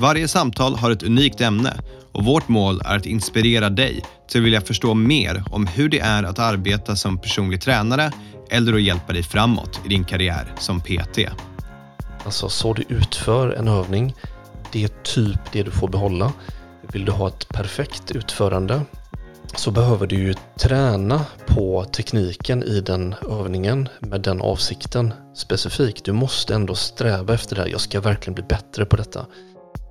Varje samtal har ett unikt ämne och vårt mål är att inspirera dig till att vilja förstå mer om hur det är att arbeta som personlig tränare eller att hjälpa dig framåt i din karriär som PT. Alltså så du utför en övning, det är typ det du får behålla. Vill du ha ett perfekt utförande så behöver du ju träna på tekniken i den övningen med den avsikten specifikt. Du måste ändå sträva efter det här. Jag ska verkligen bli bättre på detta.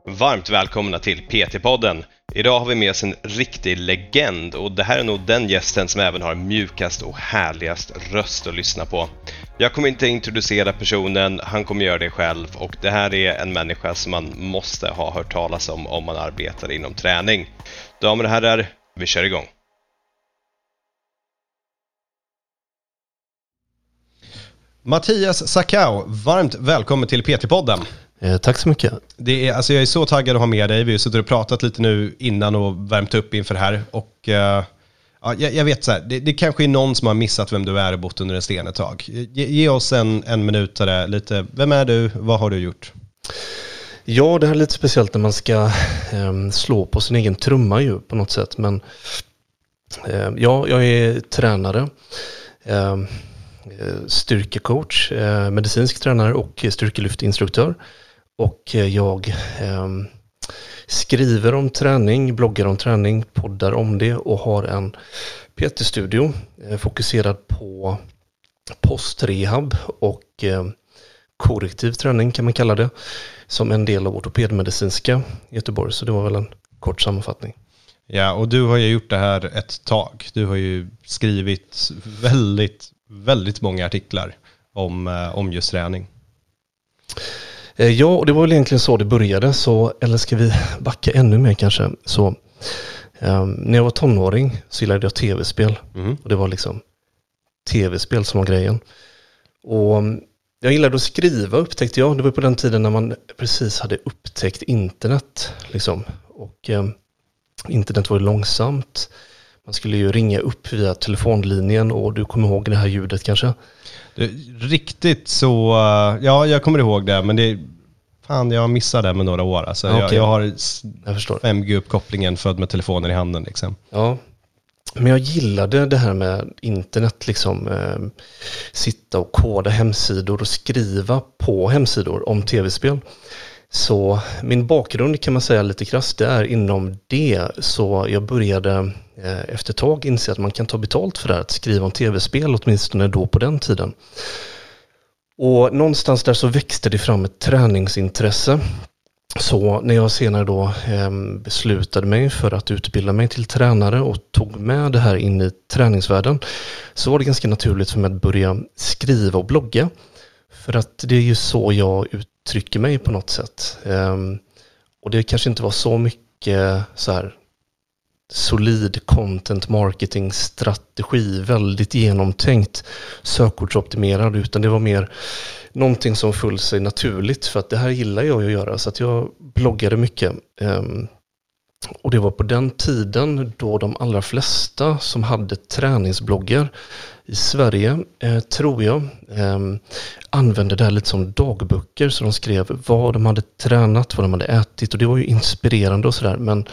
Varmt välkomna till PT-podden. Idag har vi med oss en riktig legend och det här är nog den gästen som även har mjukast och härligast röst att lyssna på. Jag kommer inte introducera personen, han kommer göra det själv och det här är en människa som man måste ha hört talas om om man arbetar inom träning. Damer och herrar, vi kör igång! Mattias Sakau, varmt välkommen till PT-podden. Eh, tack så mycket. Det är, alltså jag är så taggad att ha med dig. Vi har suttit och pratat lite nu innan och värmt upp inför det här. Och, uh, ja, jag, vet så här, det, det kanske är någon som har missat vem du är och bott under en sten ett tag. Ge, ge oss en, en minut där, lite, vem är du, vad har du gjort? Ja, det här är lite speciellt när man ska eh, slå på sin egen trumma ju på något sätt. Men eh, ja, jag är tränare, eh, styrkecoach, eh, medicinsk tränare och styrkelyftinstruktör. Och eh, jag eh, skriver om träning, bloggar om träning, poddar om det och har en PT-studio eh, fokuserad på postrehab och ehm, korrektiv träning kan man kalla det som en del av ortopedmedicinska i Göteborg. Så det var väl en kort sammanfattning. Ja, och du har ju gjort det här ett tag. Du har ju skrivit väldigt, väldigt många artiklar om, eh, om just träning. Eh, ja, och det var väl egentligen så det började. Så, eller ska vi backa ännu mer kanske? Så, um, när jag var tonåring så gillade jag tv-spel. Mm. Och det var liksom tv-spel som var grejen. Och um, jag gillade att skriva upptäckte jag. Det var på den tiden när man precis hade upptäckt internet. Liksom. Och um, internet var långsamt. Man skulle ju ringa upp via telefonlinjen och du kommer ihåg det här ljudet kanske? Det, riktigt så, ja jag kommer ihåg det, men det, fan jag missade det med några år. Alltså, okay. jag, jag, har 5G-uppkopplingen född med telefonen i handen. Liksom. Ja, men jag gillade det här med internet, liksom eh, sitta och koda hemsidor och skriva på hemsidor om tv-spel. Så min bakgrund kan man säga lite krasst, det är inom det. Så jag började eh, efter ett tag inse att man kan ta betalt för det här, att skriva om tv-spel, åtminstone då på den tiden. Och någonstans där så växte det fram ett träningsintresse. Så när jag senare då eh, beslutade mig för att utbilda mig till tränare och tog med det här in i träningsvärlden så var det ganska naturligt för mig att börja skriva och blogga. För att det är ju så jag uttrycker mig på något sätt. Ehm, och det kanske inte var så mycket så här solid content marketing strategi, väldigt genomtänkt sökordsoptimerad, utan det var mer någonting som föll sig naturligt för att det här gillar jag att göra så att jag bloggade mycket. Ehm, och det var på den tiden då de allra flesta som hade träningsbloggar i Sverige, eh, tror jag, eh, använde det här lite som dagböcker. Så de skrev vad de hade tränat, vad de hade ätit och det var ju inspirerande och sådär. Men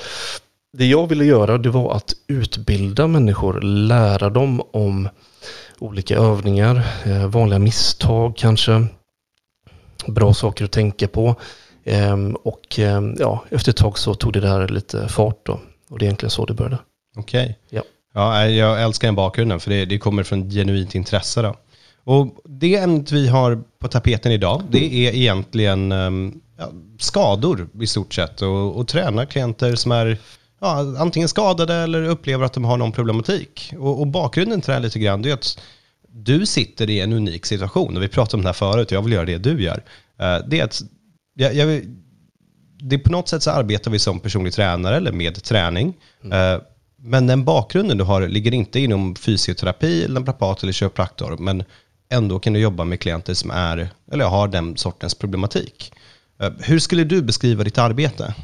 det jag ville göra det var att utbilda människor, lära dem om olika övningar, eh, vanliga misstag kanske, bra saker att tänka på. Ehm, och ehm, ja, efter ett tag så tog det där lite fart då. Och det är egentligen så det började. Okej. Okay. Ja. Ja, jag älskar den bakgrunden för det, det kommer från genuint intresse då. Och det ämnet vi har på tapeten idag, det är egentligen um, ja, skador i stort sett och, och träna klienter som är ja, antingen skadade eller upplever att de har någon problematik. Och, och bakgrunden till det här lite grann, det är att du sitter i en unik situation, och vi pratade om det här förut, och jag vill göra det du gör. Uh, det är att jag, jag, det på något sätt så arbetar vi som personlig tränare eller med träning. Mm. Men den bakgrunden du har ligger inte inom fysioterapi, naprapat eller kiropraktor, men ändå kan du jobba med klienter som är, eller har den sortens problematik. Eh, hur skulle du beskriva ditt arbete?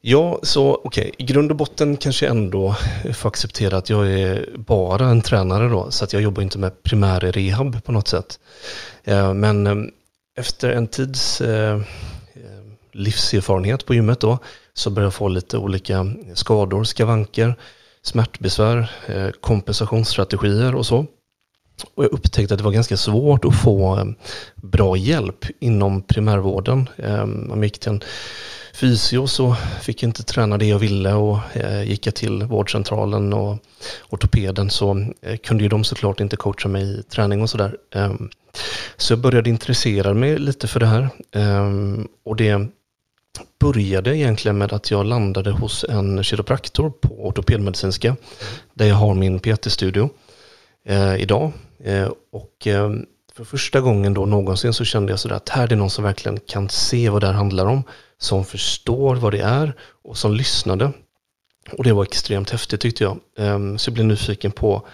Ja, så okej, okay. i grund och botten kanske jag ändå får acceptera att jag är bara en tränare då, så att jag jobbar inte med primär rehab på något sätt. Eh, men eh, efter en tids livserfarenhet på gymmet då, så började jag få lite olika skador, skavanker, smärtbesvär, eh, kompensationsstrategier och så. Och jag upptäckte att det var ganska svårt att få eh, bra hjälp inom primärvården. Eh, Om jag gick till en fysio så fick jag inte träna det jag ville och gick jag till vårdcentralen och ortopeden så kunde ju de såklart inte coacha mig i träning och sådär. Så jag började intressera mig lite för det här och det började egentligen med att jag landade hos en kiropraktor på ortopedmedicinska där jag har min PT-studio eh, idag. Eh, och eh, för första gången då någonsin så kände jag sådär att här är det någon som verkligen kan se vad det här handlar om som förstår vad det är och som lyssnade. Och det var extremt häftigt tyckte jag. Eh, så jag blev nyfiken på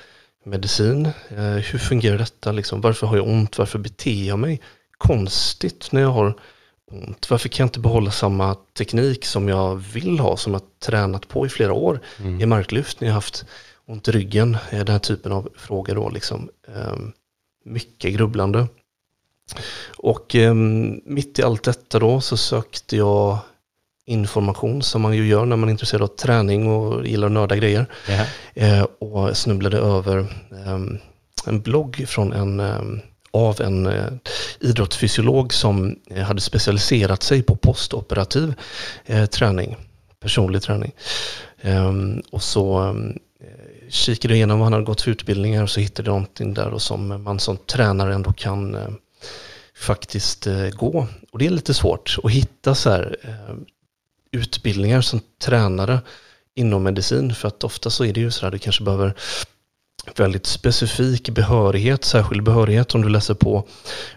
medicin. Eh, hur fungerar detta? Liksom, varför har jag ont? Varför beter jag mig konstigt när jag har? Varför kan jag inte behålla samma teknik som jag vill ha, som jag tränat på i flera år mm. i marklyft när jag haft ont i ryggen? Den här typen av frågor då, liksom. Ehm, mycket grubblande. Och eh, mitt i allt detta då så sökte jag information som man ju gör när man är intresserad av träning och gillar att nörda grejer. Yeah. Och snubblade över eh, en blogg från en, ehm, av en eh, idrottsfysiolog som eh, hade specialiserat sig på postoperativ eh, träning, personlig träning. Ehm, och så kikade kikade igenom vad han hade gått för utbildningar och så hittade jag någonting där och som man som tränare ändå kan eh, faktiskt gå. Och det är lite svårt att hitta så här, ehm, utbildningar som tränare inom medicin. För att ofta så är det ju så här, du kanske behöver väldigt specifik behörighet, särskild behörighet om du läser på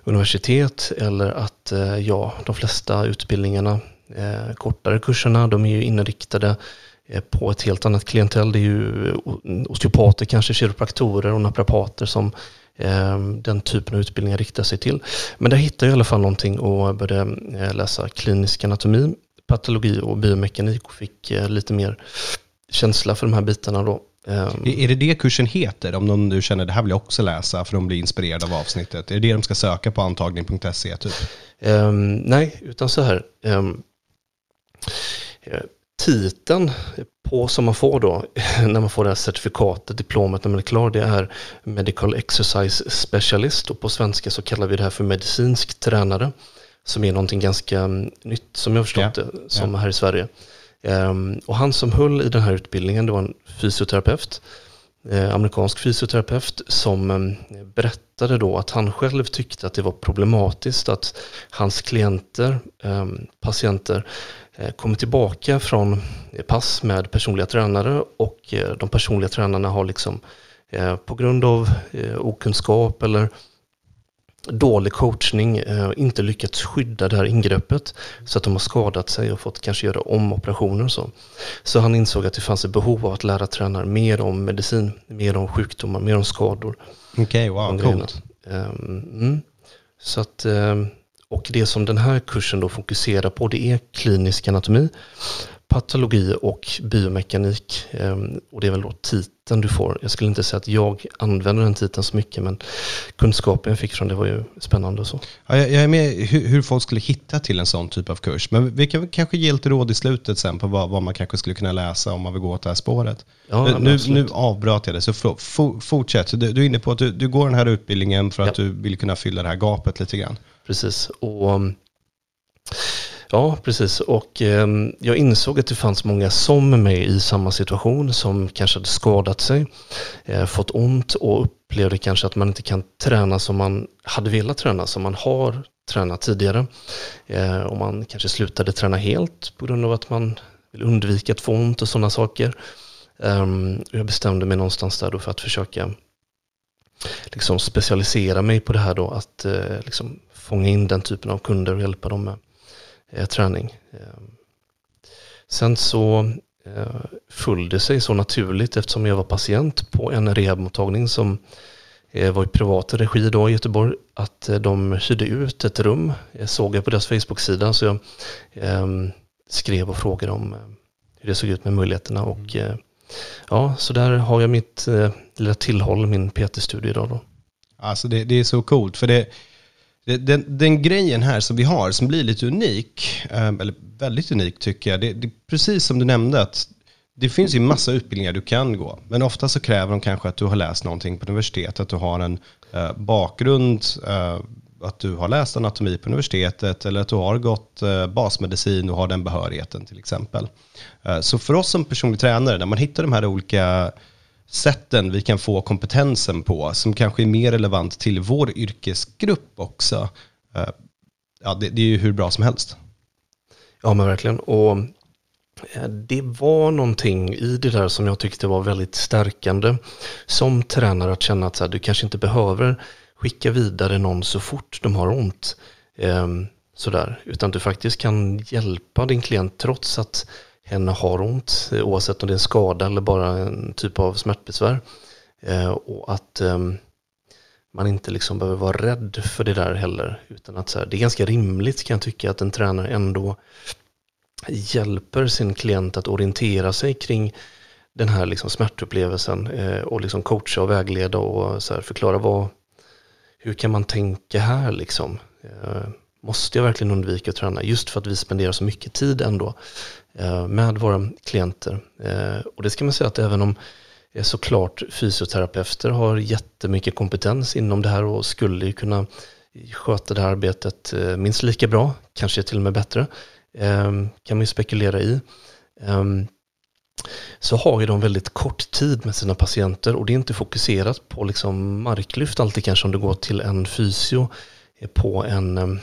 universitet eller att eh, ja, de flesta utbildningarna, eh, kortare kurserna, de är ju inriktade eh, på ett helt annat klientel. Det är ju osteopater, kanske kiropraktorer och naprapater som den typen av utbildningar riktar sig till. Men där hittade jag i alla fall någonting och började läsa klinisk anatomi, patologi och biomekanik och fick lite mer känsla för de här bitarna då. Ehm. Är det det kursen heter? Om någon du känner det här vill jag också läsa för att bli inspirerad av avsnittet. Är det det de ska söka på antagning.se? Typ? Um, nej, utan så här. Um, titeln på som man får då när man får det här certifikatet, diplomet när man är klar, det är Medical Exercise Specialist och på svenska så kallar vi det här för medicinsk tränare som är någonting ganska mm, nytt som jag har förstått ja. det, som ja. här i Sverige. Ehm, och han som höll i den här utbildningen, det var en fysioterapeut, eh, amerikansk fysioterapeut som ehm, berättade då att han själv tyckte att det var problematiskt att hans klienter, ehm, patienter, eh, kommer tillbaka från eh, pass med personliga tränare och de personliga tränarna har liksom på grund av okunskap eller dålig coachning inte lyckats skydda det här ingreppet så att de har skadat sig och fått kanske göra om operationer och så. Så han insåg att det fanns ett behov av att lära tränare mer om medicin, mer om sjukdomar, mer om skador. Okej, okay, wow, coolt. Ehm, mm. Så att ehm, och det som den här kursen då fokuserar på det är klinisk anatomi, patologi och biomekanik. Ehm, och det är väl då titeln du får. Jag skulle inte säga att jag använder den titeln så mycket men kunskapen jag fick från det var ju spännande och så. Ja, jag är med hur, hur folk skulle hitta till en sån typ av kurs. Men vi kan kanske ge lite råd i slutet sen på vad, vad man kanske skulle kunna läsa om man vill gå åt det här spåret. Ja, nu, nu avbröt jag det, så for, fortsätt. Du, du, är inne på att du, du går den här utbildningen för att ja. du vill kunna fylla det här gapet lite grann. Precis. Och Ja, precis. Och eh, jag insåg att det fanns många som mig i samma situation som kanske hade skadat sig, eh, fått ont och upplevde kanske att man inte kan träna som man hade velat träna, som man har tränat tidigare. Eh, och man kanske slutade träna helt på grund av att man vill undvika att få ont och sådana saker. Ehm, jag bestämde mig någonstans där då för att försöka liksom specialisera mig på det här då, att eh, liksom fånga in den typen av kunder och hjälpa dem med eh, träning. Eh, sen så eh, föll det sig så naturligt eftersom jag var patient på en rehabmottagning som eh, var i privat regi då i Göteborg, att eh, de hyrde ut ett rum. Jag såg jag på deras Facebook-sida så jag eh, skrev och frågade om eh, hur det såg ut med möjligheterna och eh, ja, så där har jag mitt lilla tillhåll, min PT-studie idag då. Alltså det, det är så coolt, för det, det, den, den grejen här som vi har, som blir lite unik, eh, eller väldigt unik tycker jag, det, det, precis som du nämnde, att det finns ju massa utbildningar du kan gå, men ofta så kräver de kanske att du har läst någonting på universitetet, att du har en eh, bakgrund, eh, att du har läst anatomi på universitetet eller att du har gått eh, basmedicin och har den behörigheten till exempel. Eh, så för oss som personlig tränare, när man hittar de här olika sätten vi kan få kompetensen på, som kanske är mer relevant till vår yrkesgrupp också, eh, ja, det, det är ju hur bra som helst. Ja men verkligen. Och eh, det var någonting i det där som jag tyckte var väldigt stärkande som tränare att känna att så här, du kanske inte behöver skicka vidare någon så fort de har ont. Eh, sådär, utan du faktiskt kan hjälpa din klient trots att en har ont, oavsett om det är en skada eller bara en typ av smärtbesvär. Eh, och att ehm, man inte liksom behöver vara rädd för det där heller. Utan att så här, det är ganska rimligt kan jag tycka att en tränare ändå hjälper sin klient att orientera sig kring den här liksom smärtupplevelsen eh, och liksom coacha och vägleda och så förklara vad, hur kan man tänka här liksom? Eh, Måste jag verkligen undvika att träna? Just för att vi spenderar så mycket tid ändå eh, med våra klienter. Eh, och det ska man säga att även om eh, såklart fysioterapeuter har jättemycket kompetens inom det här och skulle ju kunna sköta det här arbetet minst lika bra, kanske till och med bättre, kan man ju spekulera i ehm, så har ju de väldigt kort tid med sina patienter och det är inte fokuserat på liksom marklyft alltid kanske om du går till en fysio på en ehm,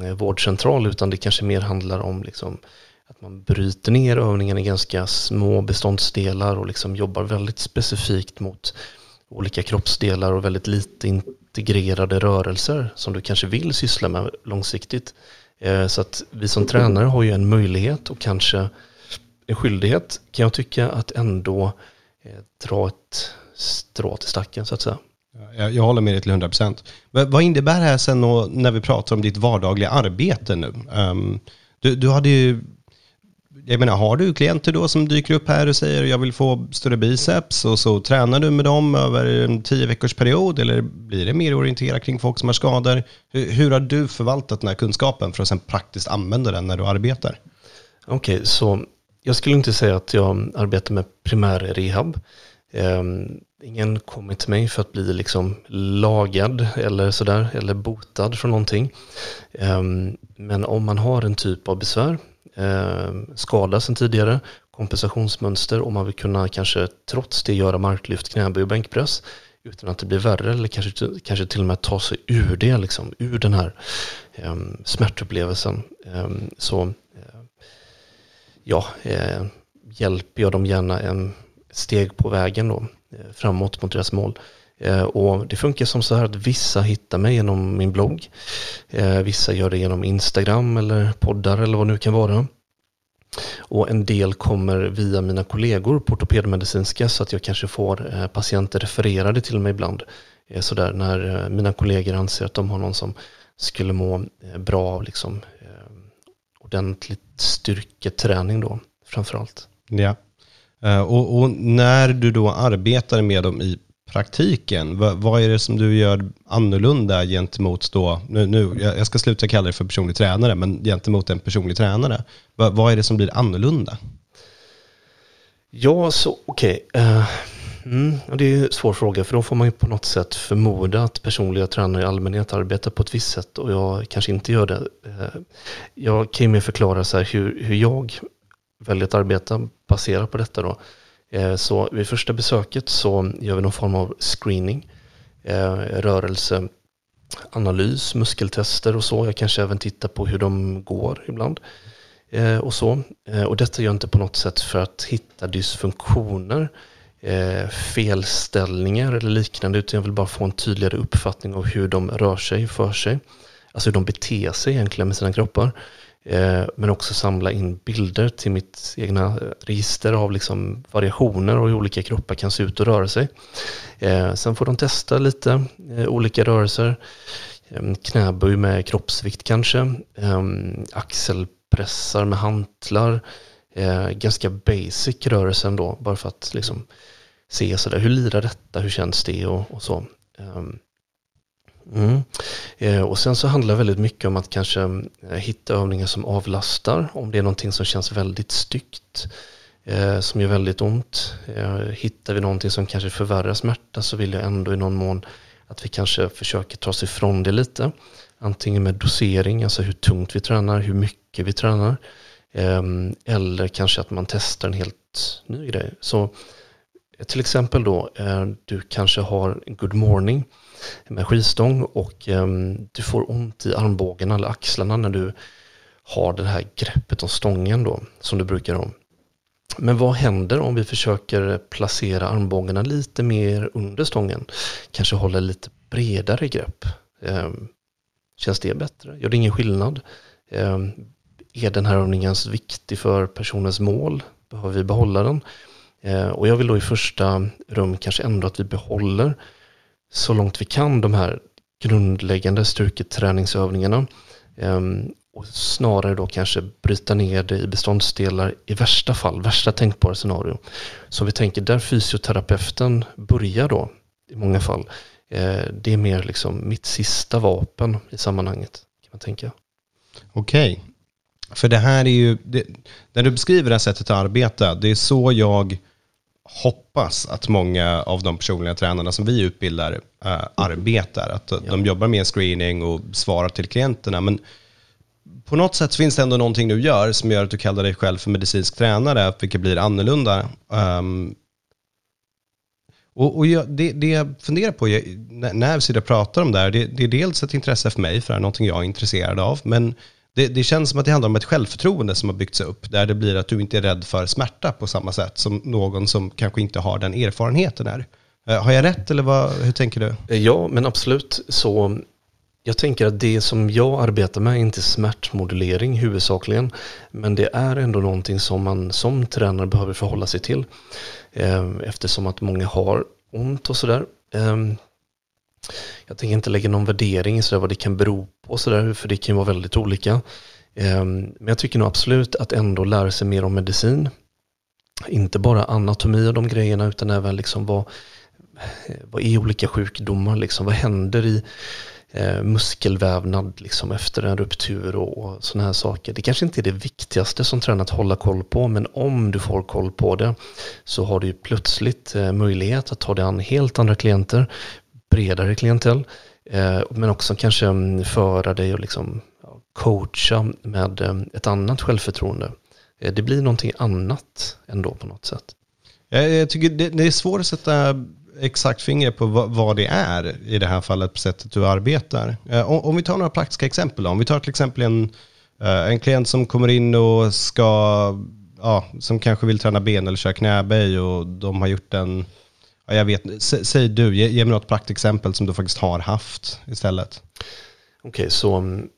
Eh, vårdcentral utan det kanske mer handlar om liksom att man bryter ner övningen i ganska små beståndsdelar och liksom jobbar väldigt specifikt mot olika kroppsdelar och väldigt lite integrerade rörelser som du kanske vill syssla med långsiktigt. Eh, så att vi som tränare har ju en möjlighet och kanske en skyldighet kan jag tycka att ändå eh, dra ett strå till stacken så att säga. Jag, jag håller med dig till 100 procent. Vad innebär det här sen när vi pratar om ditt vardagliga arbete nu? Um, du, du hade ju, jag menar, har du klienter då som dyker upp här och säger jag vill få större biceps och så tränar du med dem över en tio veckors period eller blir det mer orienterat kring folk som har skador? Hur, hur har du förvaltat den här kunskapen för att sen praktiskt använda den när du arbetar? Okej, okay, så jag skulle inte säga att jag arbetar med primär rehab. Ehm, Ingen kommer till mig för att bli liksom lagad eller sådär, eller botad från någonting. Ehm, men om man har en typ av besvär, ehm, skada sedan tidigare, kompensationsmönster och man vill kunna kanske trots det göra marklyft, knäböj och bänkpress utan att det blir värre eller kanske, kanske till och med ta sig ur det, liksom, ur den här ehm, smärtupplevelsen. så eh, ja, eh, hjälper jag dem gärna en steg på vägen då, Eh, framåt mot deras mål. Eh, och det funkar som så här att vissa hittar mig genom min blogg. Eh, vissa gör det genom Instagram eller poddar eller vad det nu kan vara. Och en del kommer via mina kollegor på ortopedmedicinska så att jag kanske får patienter refererade till mig ibland. Sådär när mina kollegor anser att de har någon som skulle må bra av liksom, ordentligt styrketräning då framförallt. Ja. Eh, och, och, när du då arbetar med dem i praktiken, vad, vad, är det som du gör annorlunda gentemot då, nu, nu, jag ska sluta kalla det för personlig tränare, men gentemot en personlig tränare, vad, vad är det som blir annorlunda? Ja, så okej. Okay. Uh, mm, det är ju en svår fråga, för då får man ju på något sätt förmoda att personliga tränare i allmänhet arbetar på ett visst sätt och jag kanske inte gör det. Uh, jag kan ju mer förklara så här hur, hur jag väljer att arbeta baserat på detta då. Eh, så vid första besöket så gör vi någon form av screening, eh, rörelseanalys, muskeltester och så. Jag kanske även tittar på hur de går ibland eh, och så. Och detta gör jag inte på något sätt för att hitta dysfunktioner, felställningar eller liknande, utan jag vill bara få en tydligare uppfattning av hur de rör sig för sig. Alltså hur de beter sig egentligen med sina kroppar. Eh, men också samla in bilder till mitt egna eh, register av liksom variationer och hur olika kroppar kan se ut och röra sig. Eh, sen får de testa lite olika rörelser. Ehm, knäböj med kroppsvikt kanske. Ehm, axelpressar med hantlar. Ganska basic rörelse ändå, bara för att liksom se sådär, hur lirar detta, hur känns det och, och så. Ehm, Mm. Eh, och sen så handlar det väldigt mycket om att kanske eh, hitta övningar som avlastar om det är någonting som känns väldigt styggt, eh, som gör väldigt ont. Eh, hittar vi någonting som kanske förvärrar smärta så vill jag ändå i någon mån att vi kanske försöker ta oss ifrån det lite. Antingen med dosering, alltså hur tungt vi tränar, hur mycket vi tränar. Ehm, eller kanske att man testar en helt ny grej. Så eh, till exempel då, eh, du kanske har good morning med skivstång och ehm, du får ont i armbågarna eller axlarna när du har det här greppet om stången då, som du brukar ha. Men vad händer om vi försöker placera armbågarna lite mer under stången? Kanske hålla lite bredare grepp. Ehm, känns det bättre? Gör det ingen skillnad? Ehm, är den här övningen viktig för personens mål? Behöver vi behålla den? Och jag vill då i första rum kanske ändå att vi behåller så långt vi kan de här grundläggande styrketräningsövningarna. Ehm, och snarare då kanske bryta ner det i beståndsdelar i värsta fall, värsta tänkbara scenario. Så vi tänker där fysioterapeuten börjar då i många fall. Eh, det är mer liksom mitt sista vapen i sammanhanget kan man tänka. Okej, okay. för det här är ju, det, när du beskriver det här sättet att arbeta, det är så jag hoppas att många av de personliga tränarna som vi utbildar äh, arbetar. Att ja. de jobbar med screening och svarar till klienterna. Men på något sätt finns det ändå någonting du gör som gör att du kallar dig själv för medicinsk tränare, vilket blir annorlunda. Um, och, och jag, det, det, jag funderar på jag, när vi sitter och pratar om det här, det, det, är dels ett intresse för mig, för det är någonting jag är intresserad av, men det, det, känns som att det handlar om ett självförtroende som har byggts upp, där det blir att du inte är rädd för smärta på samma sätt som någon som kanske inte har den erfarenheten är. Eh, har jag rätt eller vad, hur tänker du? Eh, ja, men absolut så. Jag tänker att det som jag arbetar med är inte smärtmodulering huvudsakligen, men det är ändå någonting som man som tränare behöver förhålla sig till, eh, eftersom att många har ont och sådär. Ehm, jag tänker inte lägga någon värdering i vad det kan bero på, så där, för det kan vara väldigt olika. Ehm, men jag tycker nog absolut att ändå lära sig mer om medicin. Inte bara anatomi och de grejerna, utan även liksom vad, vad är olika sjukdomar, liksom, vad händer i eh, muskelvävnad liksom, efter en ruptur och, och sådana här saker. Det kanske inte är det viktigaste som tränare att hålla koll på, men om du får koll på det så har du ju plötsligt eh, möjlighet att ta dig an helt andra klienter bredare klientell. Eh, men också kanske mm, föra dig och liksom coacha med eh, ett annat självförtroende. Eh, det blir någonting annat ändå på något sätt. Jag tycker det är svårt att sätta exakt finger på vad det är i det här fallet på sättet du arbetar. Om vi tar några praktiska exempel. Om vi tar till exempel en, en klient som kommer in och ska, ja, som kanske vill träna ben eller köra knäböj och de har gjort en Ja, jag vet, säg du, ge, ge mig något praktexempel som du faktiskt har haft istället. Okej, okay, så um,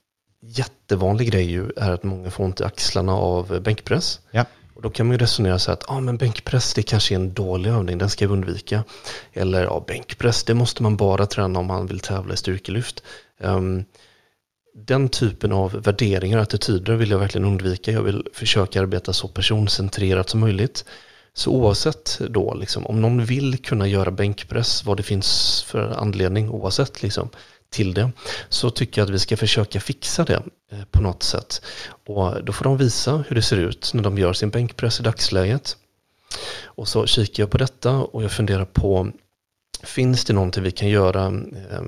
jättevanlig grej ju är att många får ont i axlarna av bänkpress. Ja. Och då kan man ju resonera så att ah, men bänkpress det kanske är en dålig övning, den ska vi undvika. Eller ja, bänkpress det måste man bara träna om man vill tävla i styrkelyft. Um, den typen av värderingar och attityder vill jag verkligen undvika. Jag vill försöka arbeta så personcentrerat som möjligt. Så oavsett då, liksom, om någon vill kunna göra bänkpress, vad det finns för anledning oavsett liksom, till det, så tycker jag att vi ska försöka fixa det eh, på något sätt. Och då får de visa hur det ser ut när de gör sin bänkpress i dagsläget. Och så kikar jag på detta och jag funderar på, finns det någonting vi kan göra eh,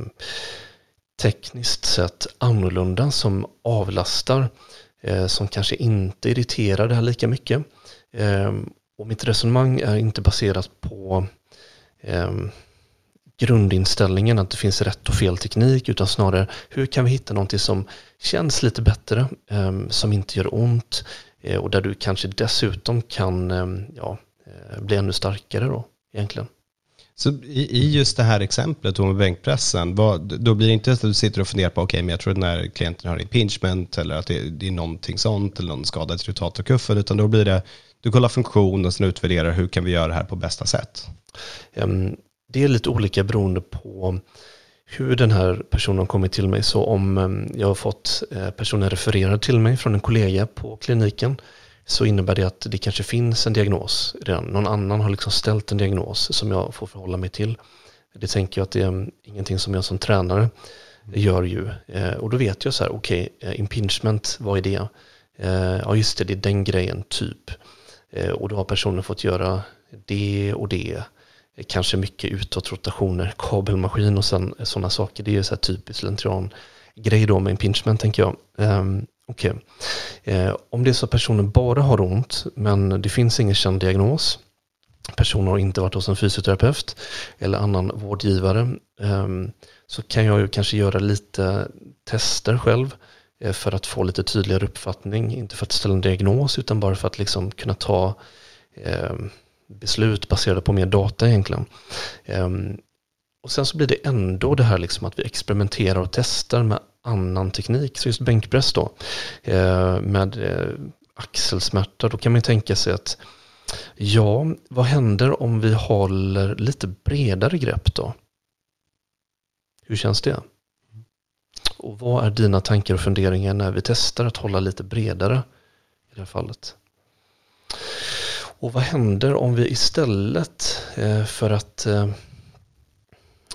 tekniskt sett annorlunda som avlastar, eh, som kanske inte irriterar det här lika mycket. Ehm, och mitt resonemang är inte baserat på eh, grundinställningen att det finns rätt och fel teknik utan snarare hur kan vi hitta någonting som känns lite bättre, eh, som inte gör ont eh, och där du kanske dessutom kan ehm, ja, eh, bli ännu starkare då egentligen. Så i, i just det här exemplet med bänkpressen, vad, då blir det inte att du sitter och funderar på, okej, okay, men jag tror att den här klienten har impingement eller att det, det är någonting sånt eller någon skadad rotatorkuffen, utan då blir det, du kollar funktion och sen utvärderar hur kan vi göra det här på bästa sätt? Det är lite olika beroende på hur den här personen kommit till mig. Så om jag har fått eh, personen refererad till mig från en kollega på kliniken så innebär det att det kanske finns en diagnos redan. Någon annan har liksom ställt en diagnos som jag får förhålla mig till. Det tänker jag att det är ingenting som jag som tränare gör ju. Eh, och då vet jag så här, okej, okay, impingement, vad är det? Ja, just det, det är den grejen, typ. Eh, och då har personen fått göra det och det. Kanske mycket utåtrotationer, kabelmaskin och eh, sådana saker. Det är ju så här typiskt slentrian grej då med impingement tänker jag. Um, Okej. Okay. Eh, om det är så att personen bara har ont men det finns ingen känd diagnos. Personen har inte varit hos en fysioterapeut eller annan vårdgivare. Eh, så kan jag ju kanske göra lite tester själv Eh, för att få lite tydligare uppfattning. Inte för att ställa en diagnos utan bara för att liksom kunna ta ehm, beslut baserade på mer data egentligen. Ehm, och sen så blir det ändå det här liksom att vi experimenterar och testar med annan teknik. Så just bänkpress då eh, med eh, axelsmärta, då kan man tänka sig att ja, vad händer om vi håller lite bredare grepp då? Hur känns det? Och vad är dina tankar och funderingar när vi testar att hålla lite bredare i det här fallet? Och vad händer om vi istället eh, för att eh,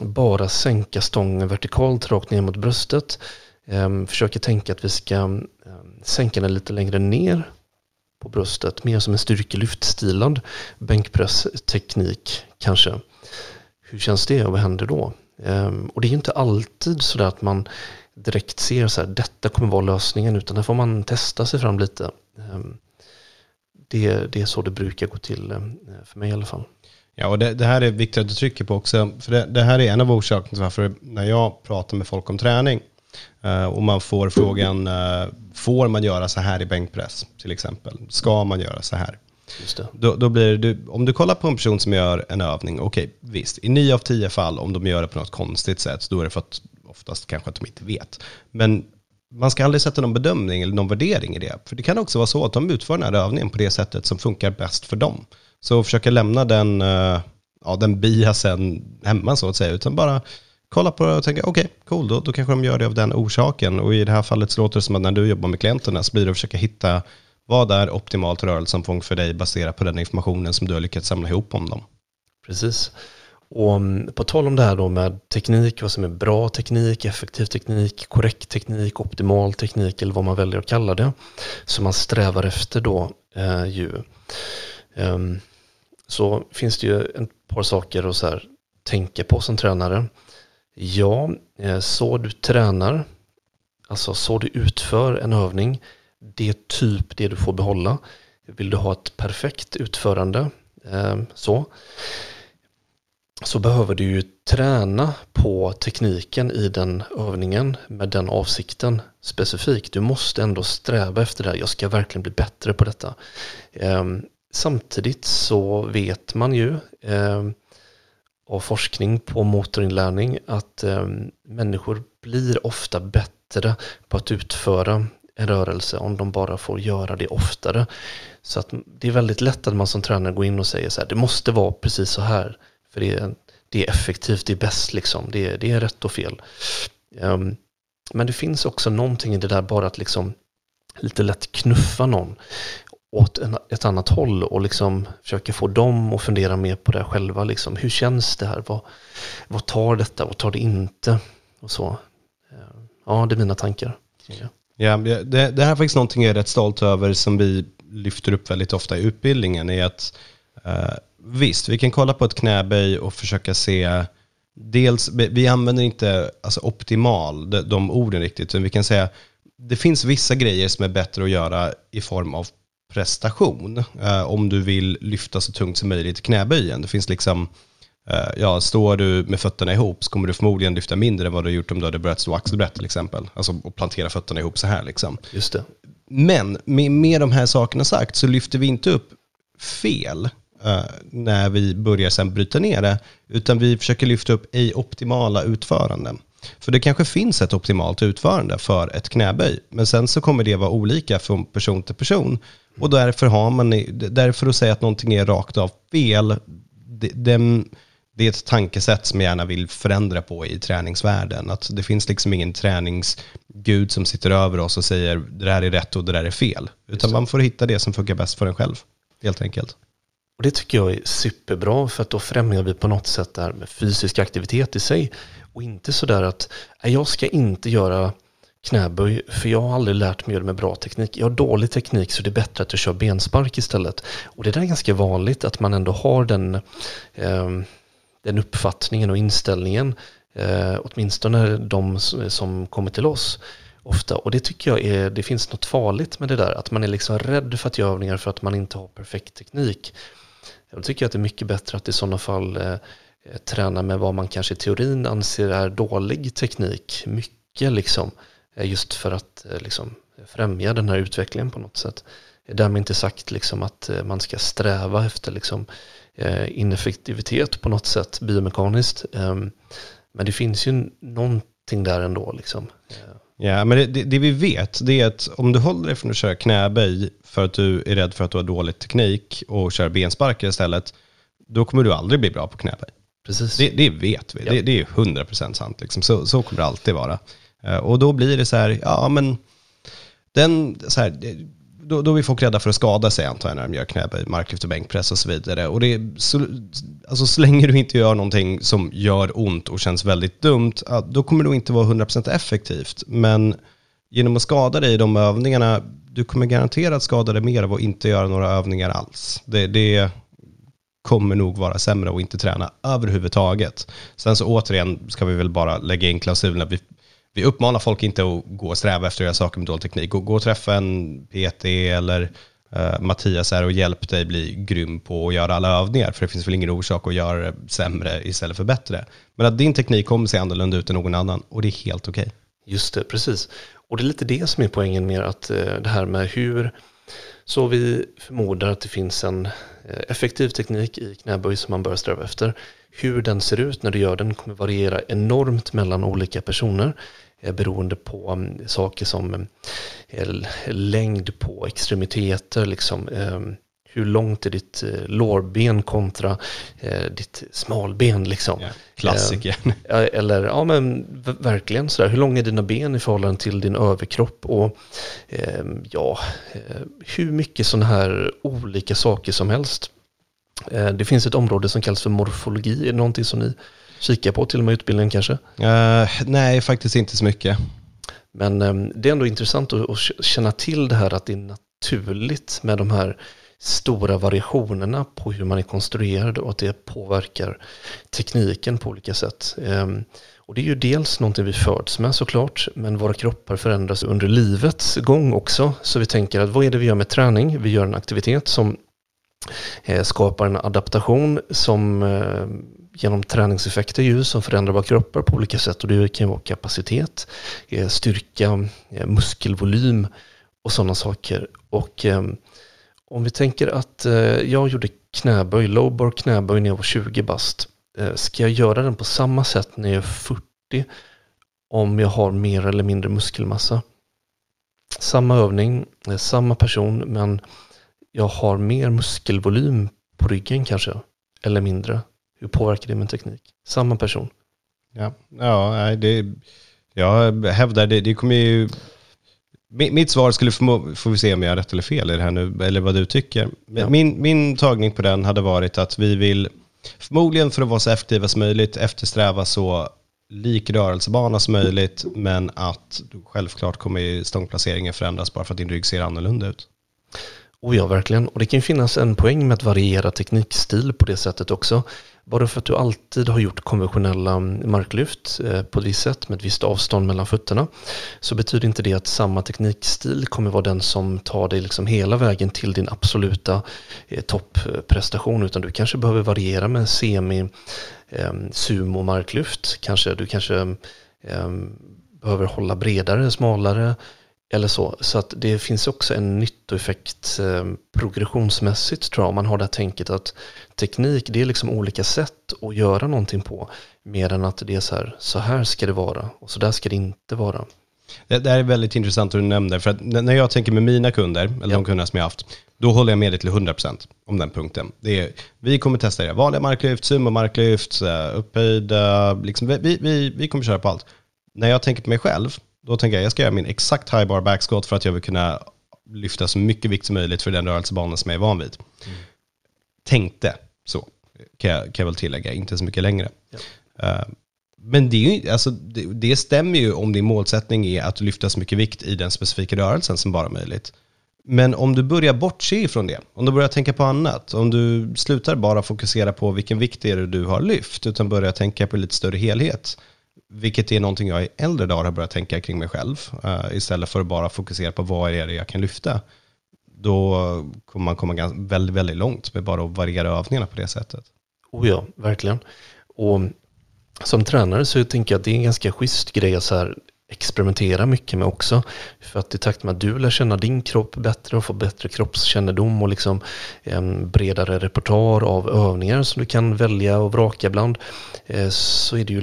bara sänka stången vertikalt rakt ner mot bröstet. Eh, försöker tänka att vi ska sänka den lite längre ner på bröstet. Mer som en styrkelyftstilad bänkpressteknik kanske. Hur känns det och vad händer då? Och det är inte alltid så att man direkt ser så här, detta kommer vara lösningen, utan där får man testa sig fram lite. Det, det är så det brukar gå till för mig i alla fall. Ja, och det, det, här är viktigt att du trycker på också. För det, det här är en av orsakerna till varför när jag pratar med folk om träning uh, och man får frågan, uh, får man göra så här i bänkpress till exempel? Ska man göra så här? Då, då, blir det, om du kollar på en person som gör en övning, okej, okay, visst, i nio av tio fall om de gör det på något konstigt sätt, då är det för att oftast kanske att de inte vet. Men man ska aldrig sätta någon bedömning eller någon värdering i det. För det kan också vara så att de utför den här övningen på det sättet som funkar bäst för dem. Så försöka lämna den, eh, ja, den biasen hemma så att säga, utan bara kolla på det och tänka okej, okay, cool, då, då kanske de gör det av den orsaken. Och i det här fallet så låter det som att när du jobbar med klienterna så blir det att försöka hitta vad är optimalt rörelseomfång för dig baserat på den informationen som du har lyckats samla ihop om dem. Precis. Och mm, på tal om det här då med teknik, vad som är bra teknik, effektiv teknik, korrekt teknik, optimal teknik eller vad man väljer att kalla det. Som man strävar efter då eh, ju. Um, så finns det ju ett par saker att så här, tänka på som tränare. Ja, eh, så du tränar, alltså så du utför en övning, det är typ det du får behålla. Vill du ha ett perfekt utförande, eh, så, så behöver du ju träna på tekniken i den övningen med den avsikten specifikt. Du måste ändå sträva efter det här. Jag ska verkligen bli bättre på detta. Ehm, samtidigt så vet man ju eh, av forskning på motorinlärning att eh, människor blir ofta bättre på att utföra en rörelse om de bara får göra det oftare. Så att det är väldigt lätt att man som tränare går in och säger så här, det måste vara precis så här. För det är, det är effektivt, det är bäst liksom, det är, det är rätt och fel. Um, men det finns också någonting i det där bara att liksom lite lätt knuffa någon åt en, ett annat håll och liksom försöka få dem att fundera mer på det själva. Liksom. Hur känns det här? Vad, vad tar detta? Vad tar det inte? Och så. Ehm, ja, det är mina tankar. Ja, det, det här är faktiskt någonting jag är rätt stolt över som vi lyfter upp väldigt ofta i utbildningen. är att eh, Visst, vi kan kolla på ett knäböj och försöka se Dels, vi använder inte alltså optimal, de, de orden riktigt, utan vi kan säga det finns vissa grejer som är bättre att göra i form av prestation eh, om du vill lyfta så tungt som möjligt i knäböjen. Det finns liksom, eh, ja, står du med fötterna ihop så kommer du förmodligen lyfta mindre än vad du har gjort om du hade börjat stå axelbrett till exempel. Alltså och plantera fötterna ihop så här liksom. Just det. Men med, med de här sakerna sagt så lyfter vi inte upp fel. Eh, när vi börjar sen bryta ner det, utan vi försöker lyfta upp ej optimala utföranden. För det kanske finns ett optimalt utförande för ett knäböj, men sen så kommer det vara olika från person till person. Och därför har man, därför att säga att någonting är rakt av fel, det, det, det är ett tankesätt som jag gärna vill förändra på i träningsvärlden. Att det finns liksom ingen träningsgud som sitter över oss och säger det där är rätt och det där är fel. Utan man får hitta det som funkar bäst för en själv, helt enkelt. Och det tycker jag är superbra för att då främjar vi på något sätt det här med fysisk aktivitet i sig. Och inte sådär att jag ska inte göra knäböj för jag har aldrig lärt mig göra det med bra teknik. Jag har dålig teknik så det är bättre att jag kör benspark istället. Och det där är ganska vanligt att man ändå har den, eh, den uppfattningen och inställningen. Eh, åtminstone de som kommer till oss ofta. Och det tycker jag är, det finns något farligt med det där. Att man är liksom rädd för att göra övningar för att man inte har perfekt teknik. Jag tycker att det är mycket bättre att i sådana fall eh, träna med vad man kanske i teorin anser är dålig teknik. Mycket liksom. Eh, just för att eh, liksom, främja den här utvecklingen på något sätt. Därmed inte sagt liksom, att eh, man ska sträva efter liksom, ineffektivitet på något sätt biomekaniskt. Ehm, men det finns ju någonting där ändå. Liksom. Ja, men det, det, det, vi vet det är att om du håller dig från att köra knäböj för att du är rädd för att du har dålig teknik och kör bensparkar istället, då kommer du aldrig bli bra på knäböj. Precis. Det, det vet vi, ja. det, det är 100% sant. Liksom. Så, så kommer det alltid vara. Eh, och då blir det så här, ja men, den, så här, då, då är folk rädda för att skada sig antar jag när de gör knäböj, marklyft och bänkpress och så vidare. Och det så, alltså, så länge du inte gör någonting som gör ont och känns väldigt dumt, då kommer det inte vara 100% effektivt. Men genom att skada dig i de övningarna, du kommer garanterat skada dig mer av att inte göra några övningar alls. Det, det kommer nog vara sämre att inte träna överhuvudtaget. Sen så återigen ska vi väl bara lägga in klausulen att vi vi uppmanar folk inte att gå och sträva efter att göra saker med dålig teknik. Gå, gå och träffa en PT eller uh, Mattias här och hjälp dig bli grym på att göra alla övningar. För det finns väl ingen orsak att göra det sämre istället för bättre. Men att din teknik kommer se annorlunda ut än någon annan och det är helt okej. Okay. Just det, precis. Och det är lite det som är poängen med att uh, det här med hur så vi förmodar att det finns en Eh, effektiv teknik i knäböj som man bör sträva efter. Hur den ser ut när du gör den kommer variera enormt mellan olika personer eh, beroende på mm, saker som eh, längd på extremiteter, liksom, ehm, hur långt är ditt eh, lårben kontra ditt smalben liksom. Ja, klassiker. Eller ja men verkligen sådär, hur långa är dina ben i förhållande till din överkropp och ehm, ja, hur mycket sådana här olika saker som helst. Eh, det finns ett område som kallas för morfologi. Är det någonting som ni kikar på till och med utbildningen kanske? Uh, nej, faktiskt inte så mycket. Men um, det är ändå intressant att, att, känna till det här att det är naturligt med de här stora variationerna på hur man är konstruerad och att det påverkar tekniken på olika sätt. Ehm, och det är ju dels någonting vi föds med såklart, men våra kroppar förändras under livets gång också. Så vi tänker att vad är det vi gör med träning? Vi gör en aktivitet som eh, skapar en adaptation som eh, genom träningseffekter ju som förändrar våra kroppar på olika sätt och det kan vara kapacitet, eh, styrka, muskelvolym och sådana saker. Och ehm, om vi tänker att eh, jag gjorde knäböj, lowbar knäböj när jag var 20 bast. Eh, ska jag göra den på samma sätt när jag är 40 om jag har mer eller mindre muskelmassa? Samma övning, eh, samma person men jag har mer muskelvolym på ryggen kanske, eller mindre. Hur påverkar det min teknik? Samma person. Ja, ja det, jag hävdar det, det kommer ju... Mitt svar skulle, få, får vi se om jag har rätt eller fel i det här nu, eller vad du tycker. Ja. Min, min tagning på den hade varit att vi vill, förmodligen för att vara så effektiva som möjligt, eftersträva så lik rörelsebana som möjligt, men att självklart kommer stångplaceringen förändras bara för att din rygg ser annorlunda ut. Och ja, verkligen. Och det kan ju finnas en poäng med att variera teknikstil på det sättet också. Bara för att du alltid har gjort konventionella marklyft eh, på ett visst sätt med ett visst avstånd mellan fötterna så betyder inte det att samma teknikstil kommer vara den som tar dig liksom hela vägen till din absoluta eh, topprestation utan du kanske behöver variera med semi eh, sumo marklyft. Kanske du kanske behöver hålla bredare, smalare eller så. Så att det finns också en nyttoeffekt eh, progressionsmässigt tror jag. Om man har det här tänket att teknik det är liksom olika sätt att göra någonting på. Mer än att det är så här, så här ska det vara och så där ska det inte vara. Det, det här är väldigt intressant att du nämnde, för att när jag tänker med mina kunder, eller Ja. de kunderna som jag haft, då håller jag med dig till 100% om den punkten. Det är, vi kommer testa det, vanliga marklyft, sumo-marklyft, upphöjda, liksom, vi, vi, vi kommer köra på allt. När jag tänker på mig själv, då tänker jag jag ska göra min exakt high bar backsquat för att jag vill kunna lyfta så mycket vikt som möjligt för den rörelsebanan som jag är van vid. Tänkte så, kan jag, kan jag väl tillägga, inte så mycket längre. Eh, men det, är ju, alltså, det, det stämmer ju om din målsättning är att lyfta så mycket vikt i den specifika rörelsen som bara möjligt. Men om du börjar bortse ifrån det, om du börjar tänka på annat, om du slutar bara fokusera på vilken vikt det är du har lyft, utan börjar tänka på lite större helhet, vilket är någonting jag i äldre dagar har börjat tänka kring mig själv, Uh, istället för att bara fokusera på vad är det jag kan lyfta, då kommer man komma ganska, väldigt, väldigt långt med bara att variera övningarna på det sättet. Oh ja, verkligen. Och som tränare så tänker jag att det är en ganska schysst grej att så här experimentera mycket med också. För att i takt med att du lär känna din kropp bättre och får bättre kroppskännedom och liksom en bredare repertoar av övningar som du kan välja och vraka bland eh, så är det ju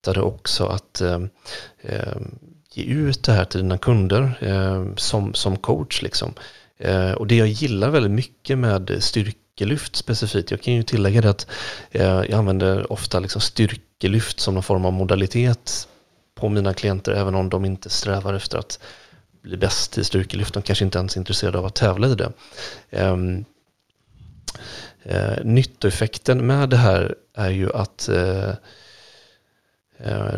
lättare också att eh, ge ut det här till dina kunder eh, som, som coach. Liksom. Eh, och det jag gillar väldigt mycket med styrkelyft specifikt, jag kan ju tillägga det att eh, jag använder ofta liksom styrkelyft som någon form av modalitet på mina klienter, även om de inte strävar efter att bli bäst i styrkelyft. De kanske inte ens är intresserade av att tävla i det. Um, uh, nyttoeffekten med det här är ju att uh,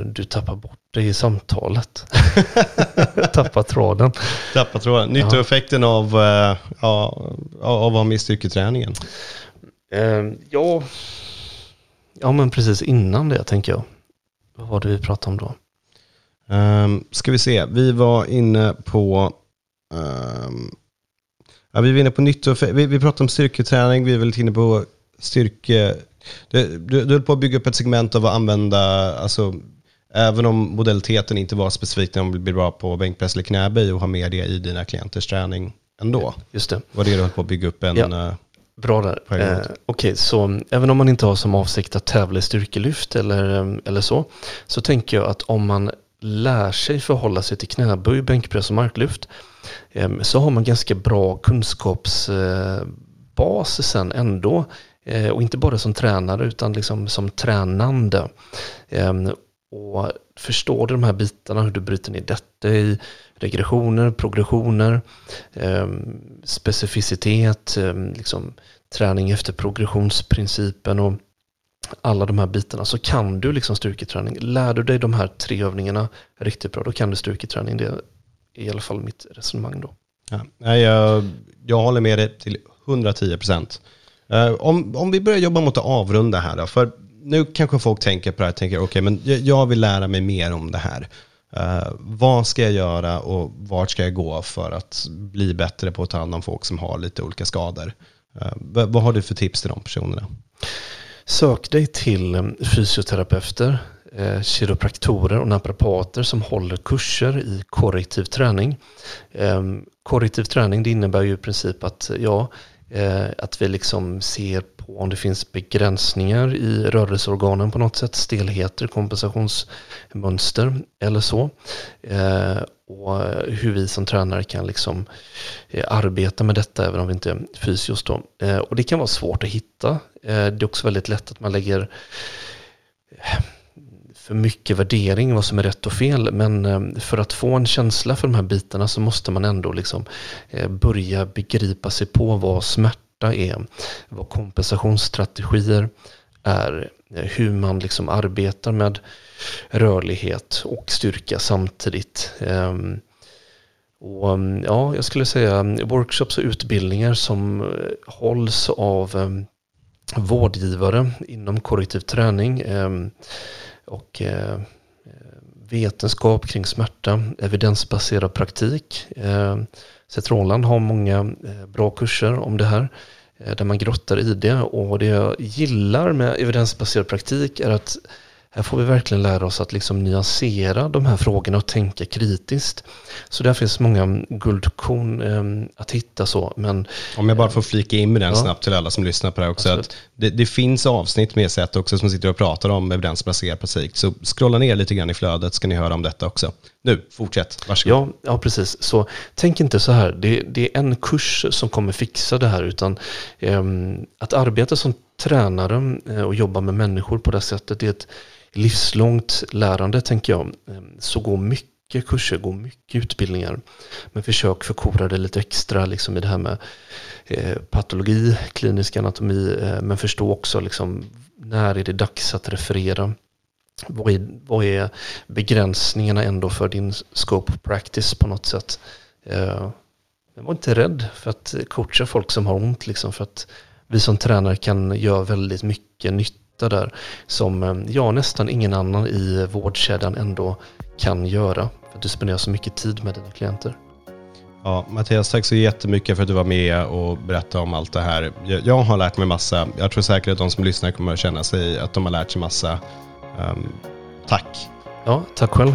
du tappar bort dig i samtalet. tappar tråden. Tappa tråden. Nyttoeffekten av, eh, ja, av att vara med styrketräningen. Eh, ja, ja, men precis innan det tänker jag. Vad var det vi pratade om då? Um, ska vi se, vi var inne på ehm, ja, vi var inne på. Vi, vi pratade om styrketräning, vi är väl inne på styrke... Du, du, du höll på att bygga upp ett segment av att använda, alltså även om modaliteten inte var specifikt när man blir bra på bänkpress eller knäböj och ha med det i dina klienters träning ändå. Just det. Var det du höll på att bygga upp en... Ja. eh, Bra där. Eh, Okej, så även om man inte har som avsikt att tävla i styrkelyft eller, eh, eller så, så tänker jag att om man lär sig förhålla sig till knäböj, bänkpress och marklyft, eh, så har man ganska bra kunskapsbas sen ändå. Eh, Och inte bara som tränare utan liksom som tränande. Eh, Och förstår du de här bitarna, hur du bryter ner detta i regressioner, progressioner, eh, specificitet, eh, liksom träning efter progressionsprincipen och alla de här bitarna så kan du liksom styrketräning. Lär du dig de här tre övningarna riktigt bra, då kan du styrketräning. Det är i alla fall mitt resonemang då. Ja, jag, jag håller med dig till 110 procent. Eh, om, om vi börjar jobba mot att avrunda här då, för nu kanske folk tänker på det här, tänker okej, men jag, vill lära mig mer om det här. Uh, vad ska jag göra och vart ska jag gå för att bli bättre på att ta hand om folk som har lite olika skador? Uh, vad, har du för tips till de personerna? Sök dig till fysioterapeuter, eh, kiropraktorer och naprapater som håller kurser i korrektiv träning. Eh, korrektiv träning det innebär ju i princip att, ja, Eh, att vi liksom ser på om det finns begränsningar i rörelseorganen på något sätt, stelheter, kompensationsmönster eller så. Eh, och hur vi som tränare kan liksom eh, arbeta med detta även om vi inte är fysios då. Och det kan vara svårt att hitta. Det är också väldigt lätt att man lägger för mycket värdering vad som är rätt och fel. Men eh, för att få en känsla för de här bitarna så måste man ändå liksom eh, börja begripa sig på vad smärta är, vad kompensationsstrategier är, eh, hur man liksom arbetar med rörlighet och styrka samtidigt. Ehm, och mm, ja, jag skulle säga mm, workshops och utbildningar som hålls av mm, vårdgivare inom korrektiv träning ehm, och eh, vetenskap kring smärta, evidensbaserad praktik. Eh, har många eh, bra kurser om det här eh, där man grottar i det och det jag gillar med evidensbaserad praktik är att här får vi verkligen lära oss att liksom nyansera de här frågorna och tänka kritiskt. Så där finns många guldkorn eh, att hitta så. Men, Om jag bara får flika in med den ja. snabbt till alla som lyssnar på det här också. Att det, det, finns avsnitt med sätt också som sitter och pratar om evidensbaserad praktik. Så scrolla ner lite grann i flödet ska ni höra om detta också. Nu, fortsätt. Varsågod. Ja, ja precis. Så tänk inte så här, det, det är en kurs som kommer fixa det här, utan eh, att arbeta som tränare eh, och jobba med människor på det sättet, det är ett livslångt lärande tänker jag. Ehm, så gå mycket kurser, gå mycket utbildningar. Men försök förkora det lite extra liksom i det här med eh, patologi, klinisk anatomi, eh, men förstå också liksom, när är det dags att referera vad är, vad är begränsningarna ändå för din scope of practice på något sätt. Eh, jag var inte rädd för att coacha folk som har ont, liksom, för att vi som tränare kan göra väldigt mycket nytta där som eh, jag nästan ingen annan i vårdkedjan ändå kan göra. För att du spenderar så mycket tid med dina klienter. Ja, Mattias, tack så jättemycket för att du var med och berättade om allt det här. Jag, har lärt mig massa. Jag tror säkert att de som lyssnar kommer att känna sig att de har lärt sig massa. Um, tack. Ja, tack själv.